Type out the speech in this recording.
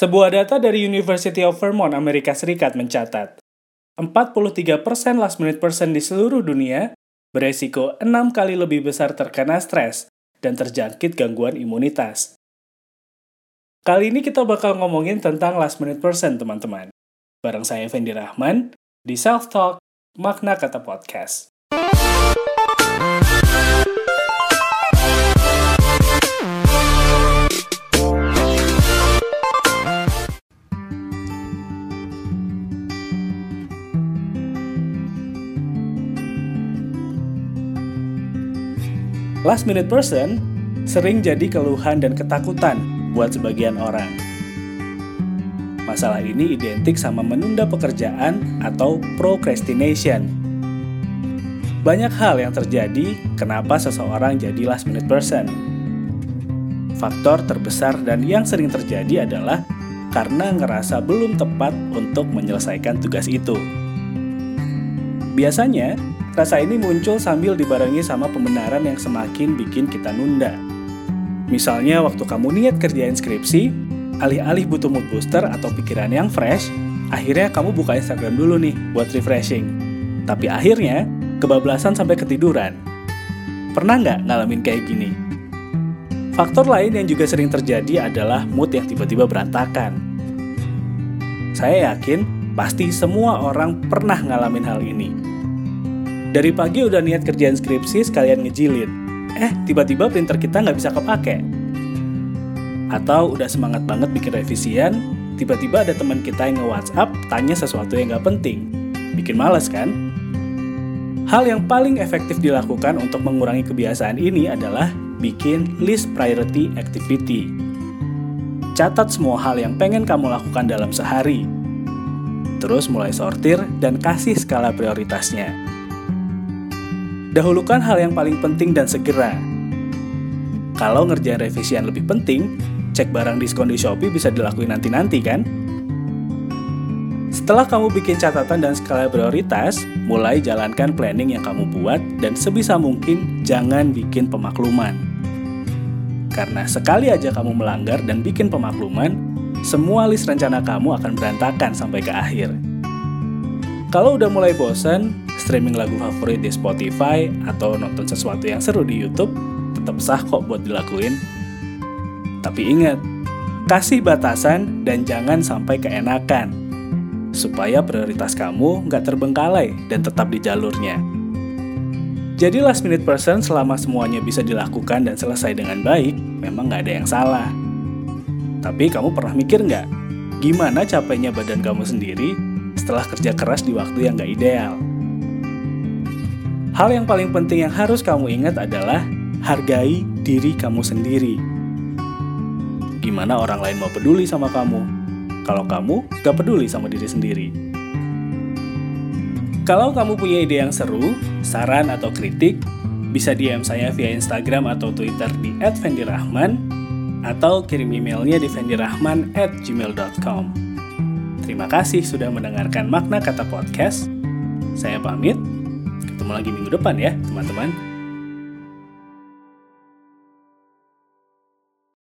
Sebuah data dari University of Vermont, Amerika Serikat mencatat, 43% last minute person di seluruh dunia beresiko 6 kali lebih besar terkena stres dan terjangkit gangguan imunitas. Kali ini kita bakal ngomongin tentang last minute person, teman-teman. Bareng saya Fendi Rahman, di Self Talk, Makna Kata Podcast. Last minute person sering jadi keluhan dan ketakutan buat sebagian orang. Masalah ini identik sama menunda pekerjaan atau procrastination. Banyak hal yang terjadi kenapa seseorang jadi last minute person. Faktor terbesar dan yang sering terjadi adalah karena ngerasa belum tepat untuk menyelesaikan tugas itu. Biasanya, Rasa ini muncul sambil dibarengi sama pembenaran yang semakin bikin kita nunda. Misalnya waktu kamu niat kerjain skripsi, alih-alih butuh mood booster atau pikiran yang fresh, akhirnya kamu buka Instagram dulu nih buat refreshing. Tapi akhirnya, kebablasan sampai ketiduran. Pernah nggak ngalamin kayak gini? Faktor lain yang juga sering terjadi adalah mood yang tiba-tiba berantakan. Saya yakin pasti semua orang pernah ngalamin hal ini. Dari pagi udah niat kerjaan skripsi sekalian ngejilid. Eh, tiba-tiba printer kita nggak bisa kepake. Atau udah semangat banget bikin revisian, tiba-tiba ada teman kita yang nge-whatsapp tanya sesuatu yang nggak penting. Bikin males kan? Hal yang paling efektif dilakukan untuk mengurangi kebiasaan ini adalah bikin list priority activity. Catat semua hal yang pengen kamu lakukan dalam sehari. Terus mulai sortir dan kasih skala prioritasnya. Dahulukan hal yang paling penting dan segera. Kalau ngerjain revisian lebih penting, cek barang diskon di Shopee bisa dilakuin nanti-nanti kan? Setelah kamu bikin catatan dan skala prioritas, mulai jalankan planning yang kamu buat dan sebisa mungkin jangan bikin pemakluman. Karena sekali aja kamu melanggar dan bikin pemakluman, semua list rencana kamu akan berantakan sampai ke akhir. Kalau udah mulai bosan, streaming lagu favorit di Spotify atau nonton sesuatu yang seru di YouTube, tetap sah kok buat dilakuin. Tapi ingat, kasih batasan dan jangan sampai keenakan, supaya prioritas kamu nggak terbengkalai dan tetap di jalurnya. Jadi last minute person selama semuanya bisa dilakukan dan selesai dengan baik, memang nggak ada yang salah. Tapi kamu pernah mikir nggak, gimana capeknya badan kamu sendiri setelah kerja keras di waktu yang nggak ideal? Hal yang paling penting yang harus kamu ingat adalah hargai diri kamu sendiri. Gimana orang lain mau peduli sama kamu kalau kamu gak peduli sama diri sendiri? Kalau kamu punya ide yang seru, saran atau kritik, bisa DM saya via Instagram atau Twitter di @fendirahman atau kirim emailnya di fendirahman@gmail.com. Terima kasih sudah mendengarkan makna kata podcast. Saya pamit ketemu lagi minggu depan ya, teman-teman.